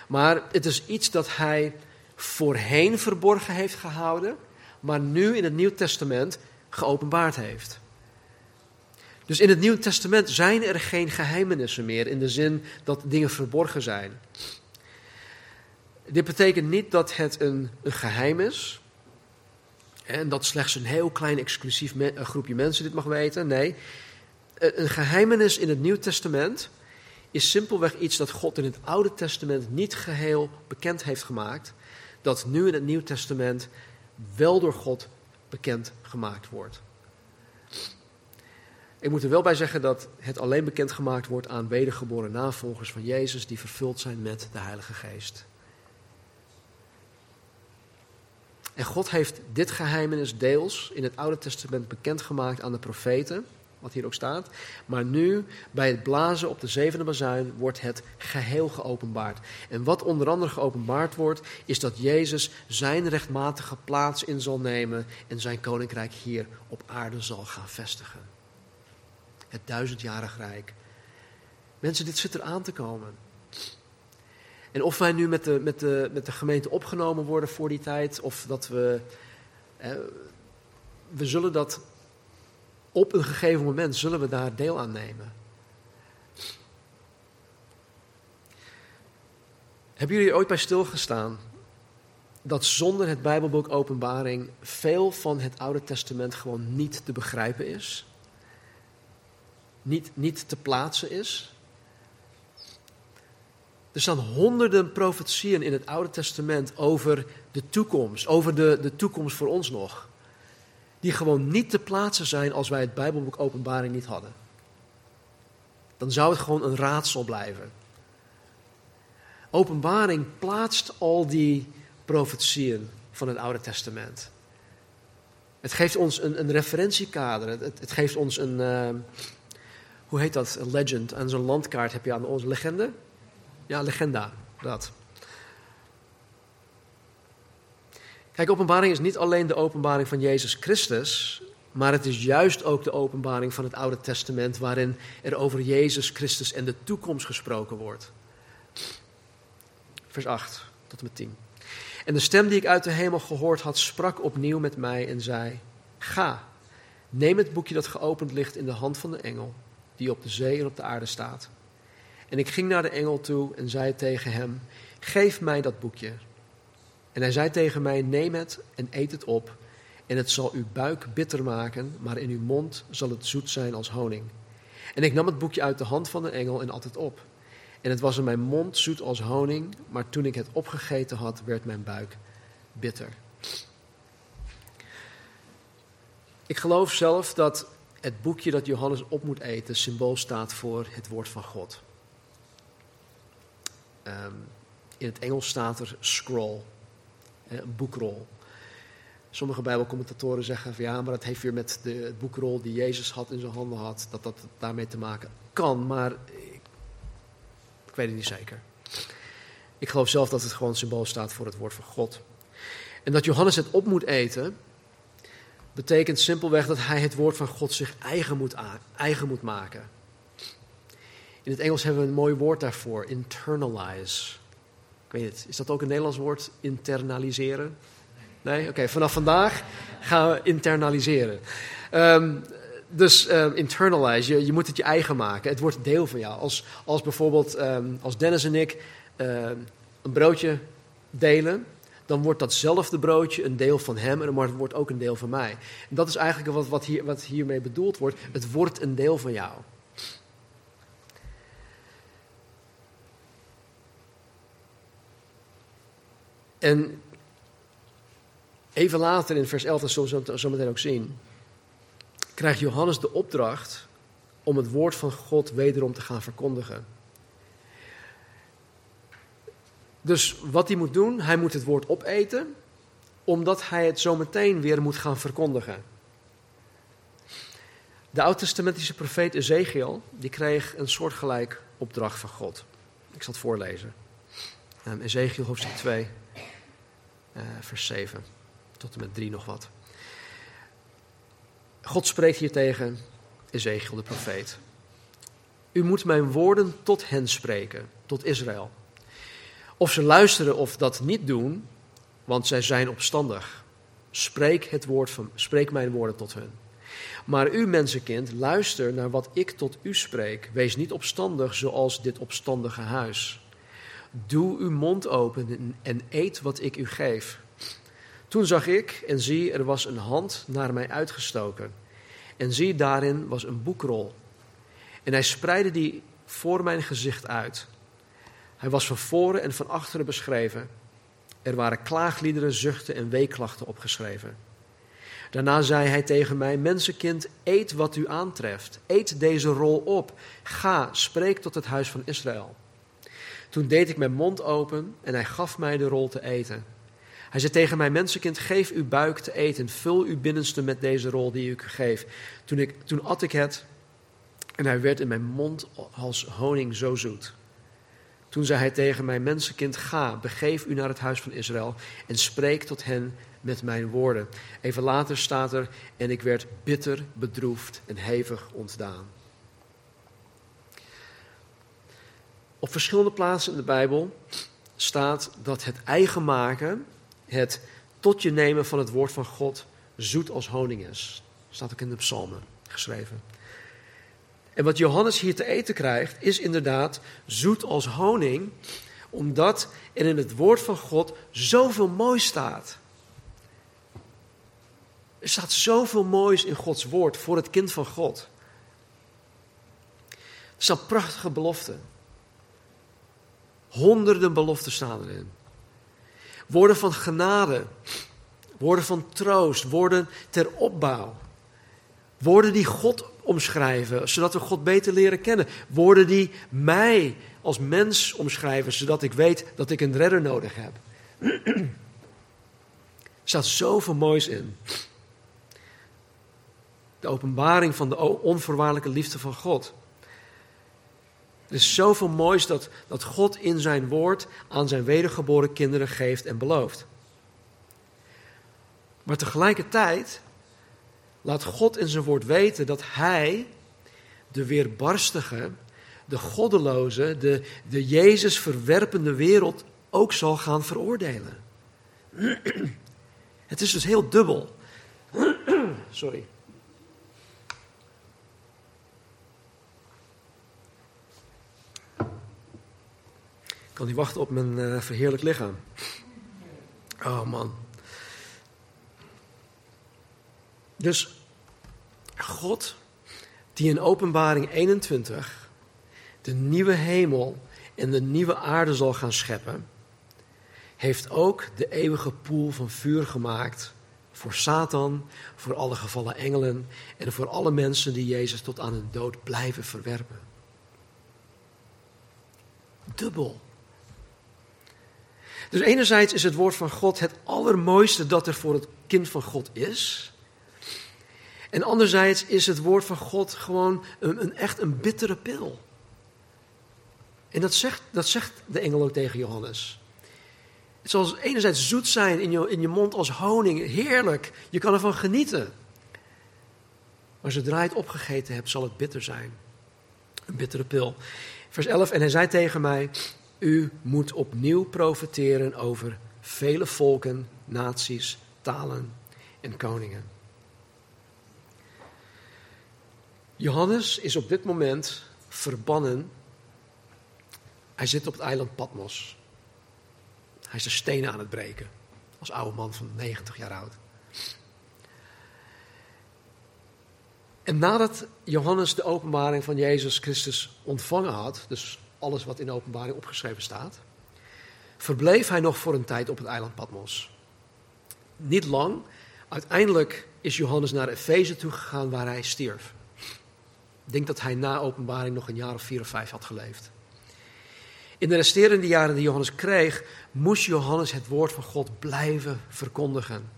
Maar het is iets dat hij voorheen verborgen heeft gehouden maar nu in het Nieuw Testament geopenbaard heeft. Dus in het Nieuw Testament zijn er geen geheimenissen meer in de zin dat dingen verborgen zijn. Dit betekent niet dat het een, geheim is en dat slechts een heel klein exclusief groepje mensen dit mag weten. Nee, een geheimenis in het Nieuw Testament is simpelweg iets dat God in het Oude Testament niet geheel bekend heeft gemaakt, dat nu in het Nieuw Testament wel door God bekend gemaakt wordt. Ik moet er wel bij zeggen dat het alleen bekend gemaakt wordt aan wedergeboren navolgers van Jezus die vervuld zijn met de Heilige Geest. En God heeft dit geheimenis deels in het Oude Testament bekendgemaakt aan de profeten wat hier ook staat. Maar nu, bij het blazen op de zevende bazuin, wordt het geheel geopenbaard. En wat onder andere geopenbaard wordt, is dat Jezus zijn rechtmatige plaats in zal nemen en zijn koninkrijk hier op aarde zal gaan vestigen. Het duizendjarig rijk. Mensen, dit zit er aan te komen. En of wij nu met de, met, de, met de gemeente opgenomen worden voor die tijd, of dat we. we zullen dat op een gegeven moment zullen we daar deel aan nemen. Hebben jullie ooit bij stilgestaan dat zonder het Bijbelboek Openbaring veel van het Oude Testament gewoon niet te begrijpen is? niet, niet te plaatsen is. Er staan honderden profetieën in het Oude Testament over de toekomst, over de, de toekomst voor ons nog. Die gewoon niet te plaatsen zijn als wij het Bijbelboek Openbaring niet hadden. Dan zou het gewoon een raadsel blijven. Openbaring plaatst al die profetieën van het Oude Testament. Het geeft ons een, een referentiekader. Het, het, geeft ons een, uh, hoe heet dat, een legend. Aan zo'n landkaart heb je aan onze legende. Ja, legenda, dat. Kijk, openbaring is niet alleen de openbaring van Jezus Christus, maar het is juist ook de openbaring van het Oude Testament waarin er over Jezus Christus en de toekomst gesproken wordt. Vers 8 tot en met 10. En de stem die ik uit de hemel gehoord had, sprak opnieuw met mij en zei: Ga, neem het boekje dat geopend ligt in de hand van de engel, die op de zee en op de aarde staat. En ik ging naar de engel toe en zei tegen hem: Geef mij dat boekje. En hij zei tegen mij: Neem het en eet het op. En het zal uw buik bitter maken, maar in uw mond zal het zoet zijn als honing. En ik nam het boekje uit de hand van de engel en at het op. En het was in mijn mond zoet als honing, maar toen ik het opgegeten had, werd mijn buik bitter. Ik geloof zelf dat het boekje dat Johannes op moet eten symbool staat voor het woord van God. Ehm, in het Engels staat er scroll, een boekrol. Sommige Bijbelcommentatoren zeggen van ja, maar dat heeft weer met de boekrol die Jezus had in zijn handen had, dat dat daarmee te maken kan, maar ik, ik weet het niet zeker. Ik geloof zelf dat het gewoon symbool staat voor het woord van God. En dat Johannes het op moet eten, betekent simpelweg dat hij het woord van God zich eigen moet, eigen moet maken. In het Engels hebben we een mooi woord daarvoor, internalize. Weet het, is dat ook een Nederlands woord, internaliseren? Nee? Oké, vanaf vandaag gaan we internaliseren. Um, dus um, internalize, je, je, moet het je eigen maken. Het wordt deel van jou. Als, als bijvoorbeeld um, als Dennis en ik een broodje delen, dan wordt datzelfde broodje een deel van hem en dan wordt ook een deel van mij. En dat is eigenlijk wat, wat, hier, wat hiermee bedoeld wordt. Het wordt een deel van jou. En even later in vers 11, dat zullen we zo meteen ook zien, krijgt Johannes de opdracht om het woord van God wederom te gaan verkondigen. Dus wat hij moet doen, hij moet het woord opeten, omdat hij het zo meteen weer moet gaan verkondigen. De oud-testamentische profeet Ezekiel, die kreeg een soortgelijk opdracht van God. Ik zal het voorlezen. Um, Ezekiel hoofdstuk 2, uh, vers 7 tot en met 3 nog wat. God spreekt hier tegen Ezekiel de profeet. U moet mijn woorden tot hen spreken, tot Israël. Of ze luisteren of dat niet doen, want zij zijn opstandig. Spreek, het woord van, spreek mijn woorden tot hen. Maar u, mensenkind, luister naar wat ik tot u spreek. Wees niet opstandig zoals dit opstandige huis. Doe uw mond open en eet wat ik u geef. Toen zag ik en zie, er was een hand naar mij uitgestoken. En zie, daarin was een boekrol. En hij spreidde die voor mijn gezicht uit. Hij was van voren en van achteren beschreven. Er waren klaagliederen, zuchten en weeklachten opgeschreven. Daarna zei hij tegen mij: Mensenkind, eet wat u aantreft. Eet deze rol op. Ga, spreek tot het huis van Israël. Toen deed ik mijn mond open en hij gaf mij de rol te eten. Hij zei tegen mij: Mensenkind, geef uw buik te eten. Vul uw binnenste met deze rol die ik u geef. Toen, ik, toen at ik het en hij werd in mijn mond als honing zo zoet. Toen zei hij tegen mij: Mensenkind, ga, begeef u naar het huis van Israël en spreek tot hen met mijn woorden. Even later staat er: En ik werd bitter, bedroefd en hevig ontdaan. Op verschillende plaatsen in de Bijbel staat dat het eigen maken, het tot je nemen van het woord van God, zoet als honing is. Dat staat ook in de psalmen geschreven. En wat Johannes hier te eten krijgt, is inderdaad zoet als honing, omdat er in het woord van God zoveel moois staat. Er staat zoveel moois in Gods woord voor het kind van God. Het zijn prachtige beloften. Honderden beloften staan erin. Woorden van genade, woorden van troost, woorden ter opbouw. Woorden die God omschrijven, zodat we God beter leren kennen. Woorden die mij als mens omschrijven, zodat ik weet dat ik een redder nodig heb. er staat zoveel moois in. De openbaring van de onvoorwaardelijke liefde van God. Er is zoveel moois dat, dat God in zijn woord aan zijn wedergeboren kinderen geeft en belooft. Maar tegelijkertijd laat God in zijn woord weten dat hij de weerbarstige, de goddeloze, de, de Jezus verwerpende wereld ook zal gaan veroordelen. Het is dus heel dubbel. Sorry. Ik kan niet wachten op mijn uh, verheerlijk lichaam. Oh man. Dus God, die in Openbaring 21 de nieuwe hemel en de nieuwe aarde zal gaan scheppen, heeft ook de eeuwige poel van vuur gemaakt voor Satan, voor alle gevallen engelen en voor alle mensen die Jezus tot aan de dood blijven verwerpen. Dubbel. Dus enerzijds is het woord van God het allermooiste dat er voor het kind van God is. En anderzijds is het woord van God gewoon een, een echt een bittere pil. En dat zegt, dat zegt de engel ook tegen Johannes. Het zal enerzijds zoet zijn in je, in je mond als honing, heerlijk. Je kan ervan genieten. Maar zodra je het opgegeten hebt, zal het bitter zijn. Een bittere pil. Vers 11, en hij zei tegen mij, u moet opnieuw profiteren over vele volken, naties, talen en koningen. Johannes is op dit moment verbannen. Hij zit op het eiland Patmos. Hij is de stenen aan het breken. Als oude man van 90 jaar oud. En nadat Johannes de openbaring van Jezus Christus ontvangen had, dus alles wat in de openbaring opgeschreven staat, verbleef hij nog voor een tijd op het eiland Patmos. Niet lang. Uiteindelijk is Johannes naar Efeze toegegaan waar hij stierf. Ik denk dat hij na openbaring nog een jaar of vier of vijf had geleefd. In de resterende jaren die Johannes kreeg, moest Johannes het woord van God blijven verkondigen.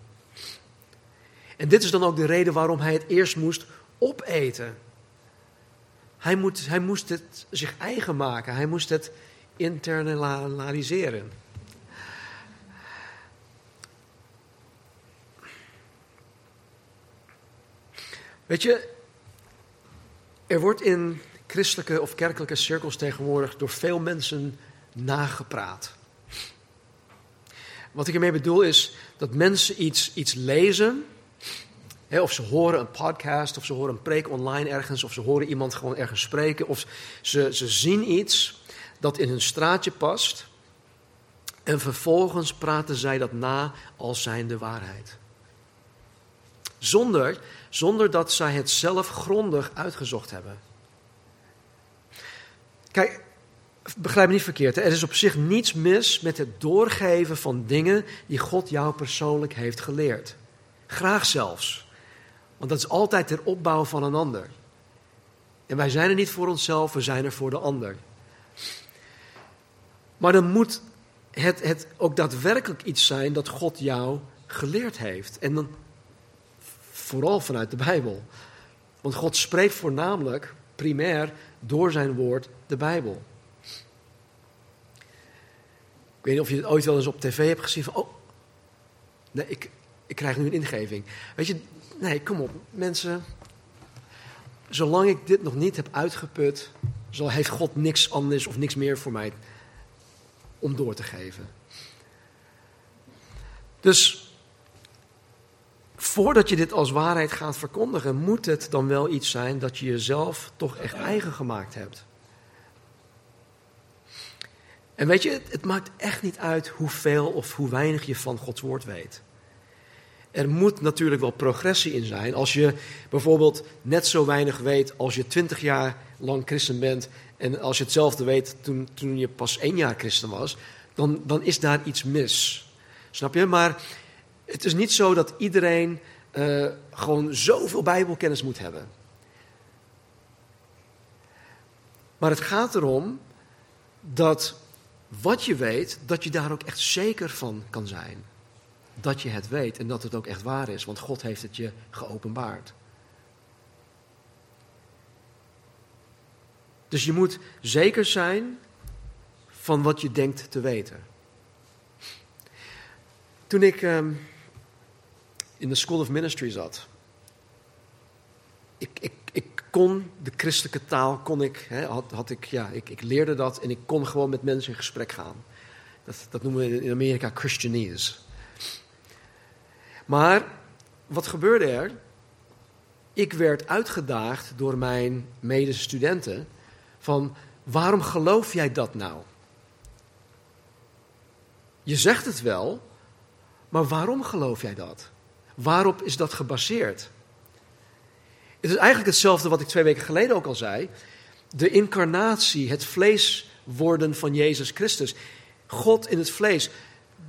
En dit is dan ook de reden waarom hij het eerst moest opeten. Hij, moet, hij moest het zich eigen maken. Hij moest het internaliseren. Weet je, er wordt in christelijke of kerkelijke cirkels tegenwoordig door veel mensen nagepraat. Wat ik ermee bedoel is dat mensen iets, iets lezen of ze horen een podcast, of ze horen een preek online ergens, of ze horen iemand gewoon ergens spreken, of ze, ze zien iets dat in hun straatje past. En vervolgens praten zij dat na als zijnde waarheid. Zonder, zonder dat zij het zelf grondig uitgezocht hebben. Kijk, begrijp me niet verkeerd. Er is op zich niets mis met het doorgeven van dingen die God jou persoonlijk heeft geleerd. Graag zelfs. Want dat is altijd ter opbouw van een ander. En wij zijn er niet voor onszelf, we zijn er voor de ander. Maar dan moet het, het ook daadwerkelijk iets zijn dat God jou geleerd heeft. En dan vooral vanuit de Bijbel. Want God spreekt voornamelijk, primair, door zijn woord, de Bijbel. Ik weet niet of je het ooit wel eens op tv hebt gezien van, oh, nee, ik, ik krijg nu een ingeving. Weet je, Nee, kom op, mensen. Zolang ik dit nog niet heb uitgeput, zal, heeft God niks anders of niks meer voor mij om door te geven. Dus voordat je dit als waarheid gaat verkondigen, moet het dan wel iets zijn dat je jezelf toch echt eigen gemaakt hebt. En weet je, het, het maakt echt niet uit hoeveel of hoe weinig je van Gods woord weet. Er moet natuurlijk wel progressie in zijn. Als je bijvoorbeeld net zo weinig weet als je twintig jaar lang christen bent en als je hetzelfde weet toen, toen je pas één jaar christen was, dan, dan is daar iets mis. Snap je? Maar het is niet zo dat iedereen uh, gewoon zoveel Bijbelkennis moet hebben. Maar het gaat erom dat wat je weet, dat je daar ook echt zeker van kan zijn. Dat je het weet en dat het ook echt waar is, want God heeft het je geopenbaard. Dus je moet zeker zijn van wat je denkt te weten. Toen ik um, in de School of Ministry zat, ik, ik, ik kon de christelijke taal, kon ik, hè, had, had ik, ja, ik, ik leerde dat en ik kon gewoon met mensen in gesprek gaan. Dat, dat noemen we in Amerika Christianese. Maar wat gebeurde er? Ik werd uitgedaagd door mijn medestudenten van waarom geloof jij dat nou? Je zegt het wel, maar waarom geloof jij dat? Waarop is dat gebaseerd? Het is eigenlijk hetzelfde wat ik twee weken geleden ook al zei. De incarnatie, het vlees worden van Jezus Christus. God in het vlees.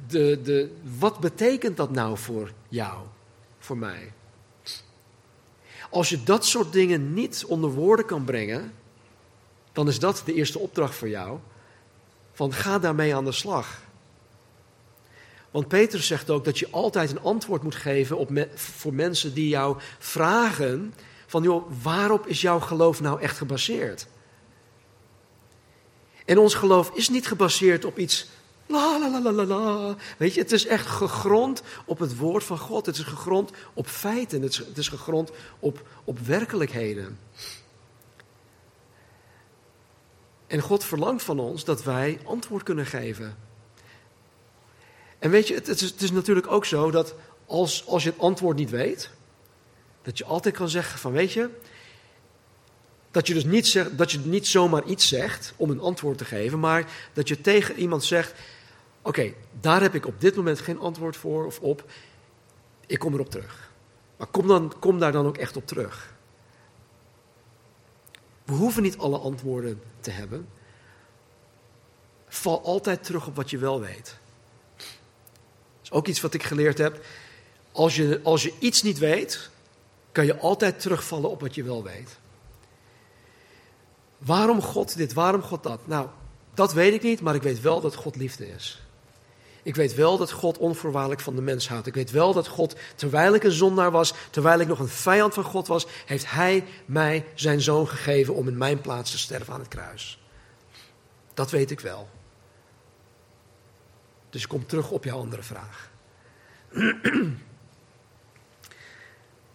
De, de, wat betekent dat nou voor jou, voor mij? Als je dat soort dingen niet onder woorden kan brengen, dan is dat de eerste opdracht voor jou. Van ga daarmee aan de slag. Want Petrus zegt ook dat je altijd een antwoord moet geven op voor mensen die jou vragen van joh, waarop is jouw geloof nou echt gebaseerd? En ons geloof is niet gebaseerd op iets la la la la la. Weet je, het is echt gegrond op het woord van God. Het is gegrond op feiten. Het is, het is gegrond op, op werkelijkheden. En God verlangt van ons dat wij antwoord kunnen geven. En weet je, het, is, het is natuurlijk ook zo dat als, als je het antwoord niet weet, dat je altijd kan zeggen van weet je, dat je dus niet, zegt, dat je niet zomaar iets zegt om een antwoord te geven, maar dat je tegen iemand zegt, oké, daar heb ik op dit moment geen antwoord voor of op, ik kom erop terug. Maar kom, dan, kom daar dan ook echt op terug. We hoeven niet alle antwoorden te hebben. Val altijd terug op wat je wel weet. Dat is ook iets wat ik geleerd heb. Als je, als je iets niet weet, kan je altijd terugvallen op wat je wel weet. Waarom God dit, waarom God dat? Nou, dat weet ik niet, maar ik weet wel dat God liefde is. Ik weet wel dat God onvoorwaardelijk van de mens houdt. Ik weet wel dat God, terwijl ik een zondaar was, terwijl ik nog een vijand van God was, heeft Hij mij zijn zoon gegeven om in mijn plaats te sterven aan het kruis. Dat weet ik wel. Dus ik kom terug op jouw andere vraag.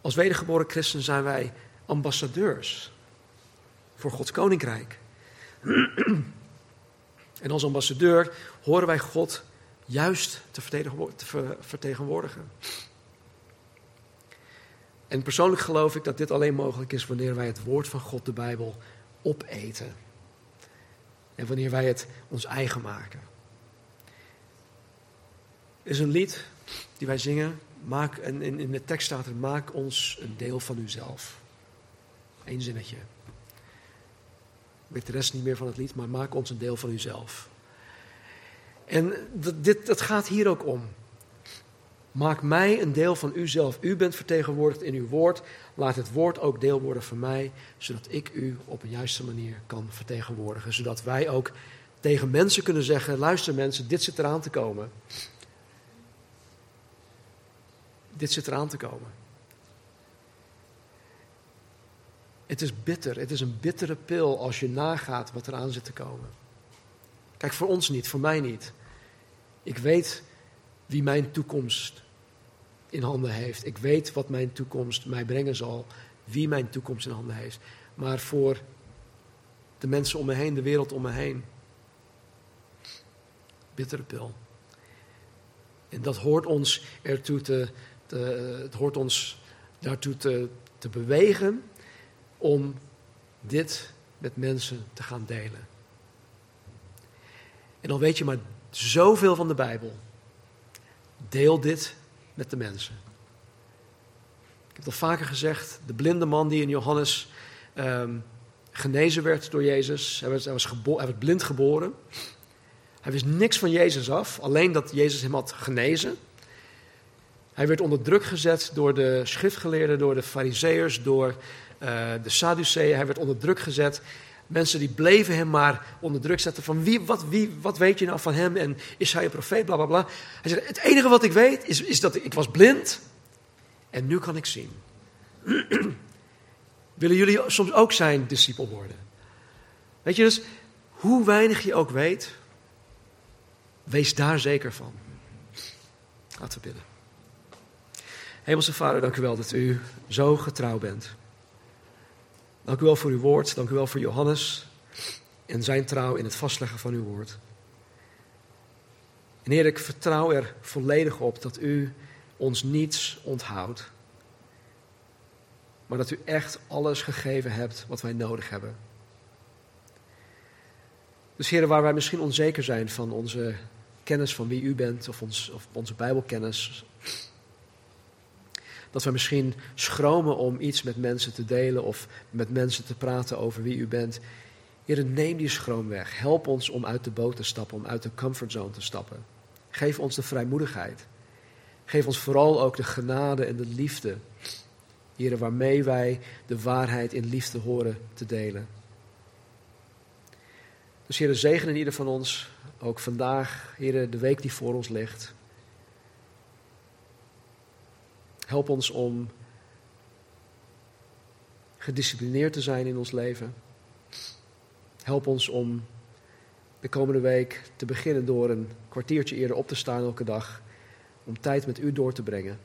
Als wedergeboren christen zijn wij ambassadeurs voor Gods koninkrijk. En als ambassadeur horen wij God juist te vertegenwoordigen. En persoonlijk geloof ik dat dit alleen mogelijk is wanneer wij het woord van God, de Bijbel, opeten. En wanneer wij het ons eigen maken. Er is een lied die wij zingen. Maak, en in, de tekst staat er: Maak ons een deel van uzelf. Eén zinnetje. Ik weet de rest niet meer van het lied, maar maak ons een deel van uzelf. En dat, dit, gaat hier ook om. Maak mij een deel van uzelf. U bent vertegenwoordigd in uw woord. Laat het woord ook deel worden van mij, zodat ik u op een juiste manier kan vertegenwoordigen. Zodat wij ook tegen mensen kunnen zeggen: luister mensen, dit zit eraan te komen. Dit zit eraan te komen. Het is bitter. Het is een bittere pil als je nagaat wat eraan zit te komen. Kijk, voor ons niet, voor mij niet. Ik weet wie mijn toekomst in handen heeft. Ik weet wat mijn toekomst mij brengen zal. Wie mijn toekomst in handen heeft. Maar voor de mensen om me heen, de wereld om me heen. Bittere pil. En dat hoort ons ertoe te, te het hoort ons daartoe te, te bewegen om dit met mensen te gaan delen. En dan weet je maar zoveel van de Bijbel. Deel dit met de mensen. Ik heb het al vaker gezegd, de blinde man die in Johannes ehm, genezen werd door Jezus. Hij werd, hij, was hij werd blind geboren. Hij wist niks van Jezus af, alleen dat Jezus hem had genezen. Hij werd onder druk gezet door de schriftgeleerden, door de fariseërs, door uh, de Sadduceeën. Hij werd onder druk gezet. Mensen die bleven hem maar onder druk zetten van wie, wat, wie, wat weet je nou van hem en is hij een profeet, bla bla bla. Hij zei, het enige wat ik weet is, is dat ik was blind en nu kan ik zien. Willen jullie soms ook zijn discipel worden? Weet je dus, hoe weinig je ook weet, wees daar zeker van. Laten we bidden. Hemelse Vader, dank u wel dat u zo getrouw bent. Dank u wel voor uw woord, dank u wel voor Johannes en zijn trouw in het vastleggen van uw woord. En Heer, ik vertrouw er volledig op dat u ons niets onthoudt, maar dat u echt alles gegeven hebt wat wij nodig hebben. Dus Heer, waar wij misschien onzeker zijn van onze kennis van wie u bent of, ons, of onze Bijbelkennis, dat we misschien schromen om iets met mensen te delen of met mensen te praten over wie u bent. Heer, neem die schroom weg. Help ons om uit de boot te stappen, om uit de comfortzone te stappen. Geef ons de vrijmoedigheid. Geef ons vooral ook de genade en de liefde. Heer, waarmee wij de waarheid in liefde horen te delen. Dus Heer, zegen in ieder van ons, ook vandaag, Heer, de week die voor ons ligt. Help ons om gedisciplineerd te zijn in ons leven. Help ons om de komende week te beginnen door een kwartiertje eerder op te staan elke dag. Om tijd met u door te brengen.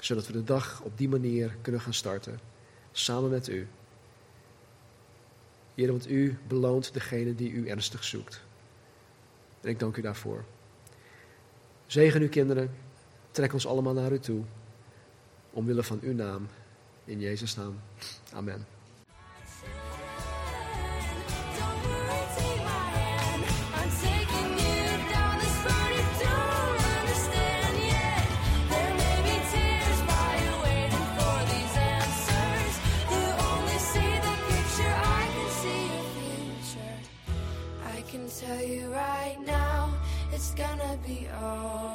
Zodat we de dag op die manier kunnen gaan starten. Samen met u. Heer, want u beloont degene die u ernstig zoekt. En ik dank u daarvoor. Zegen uw kinderen. Trek ons allemaal naar u toe. Omwille van uw naam. In Jezus' naam. Amen. tell you right now, it's gonna be alright.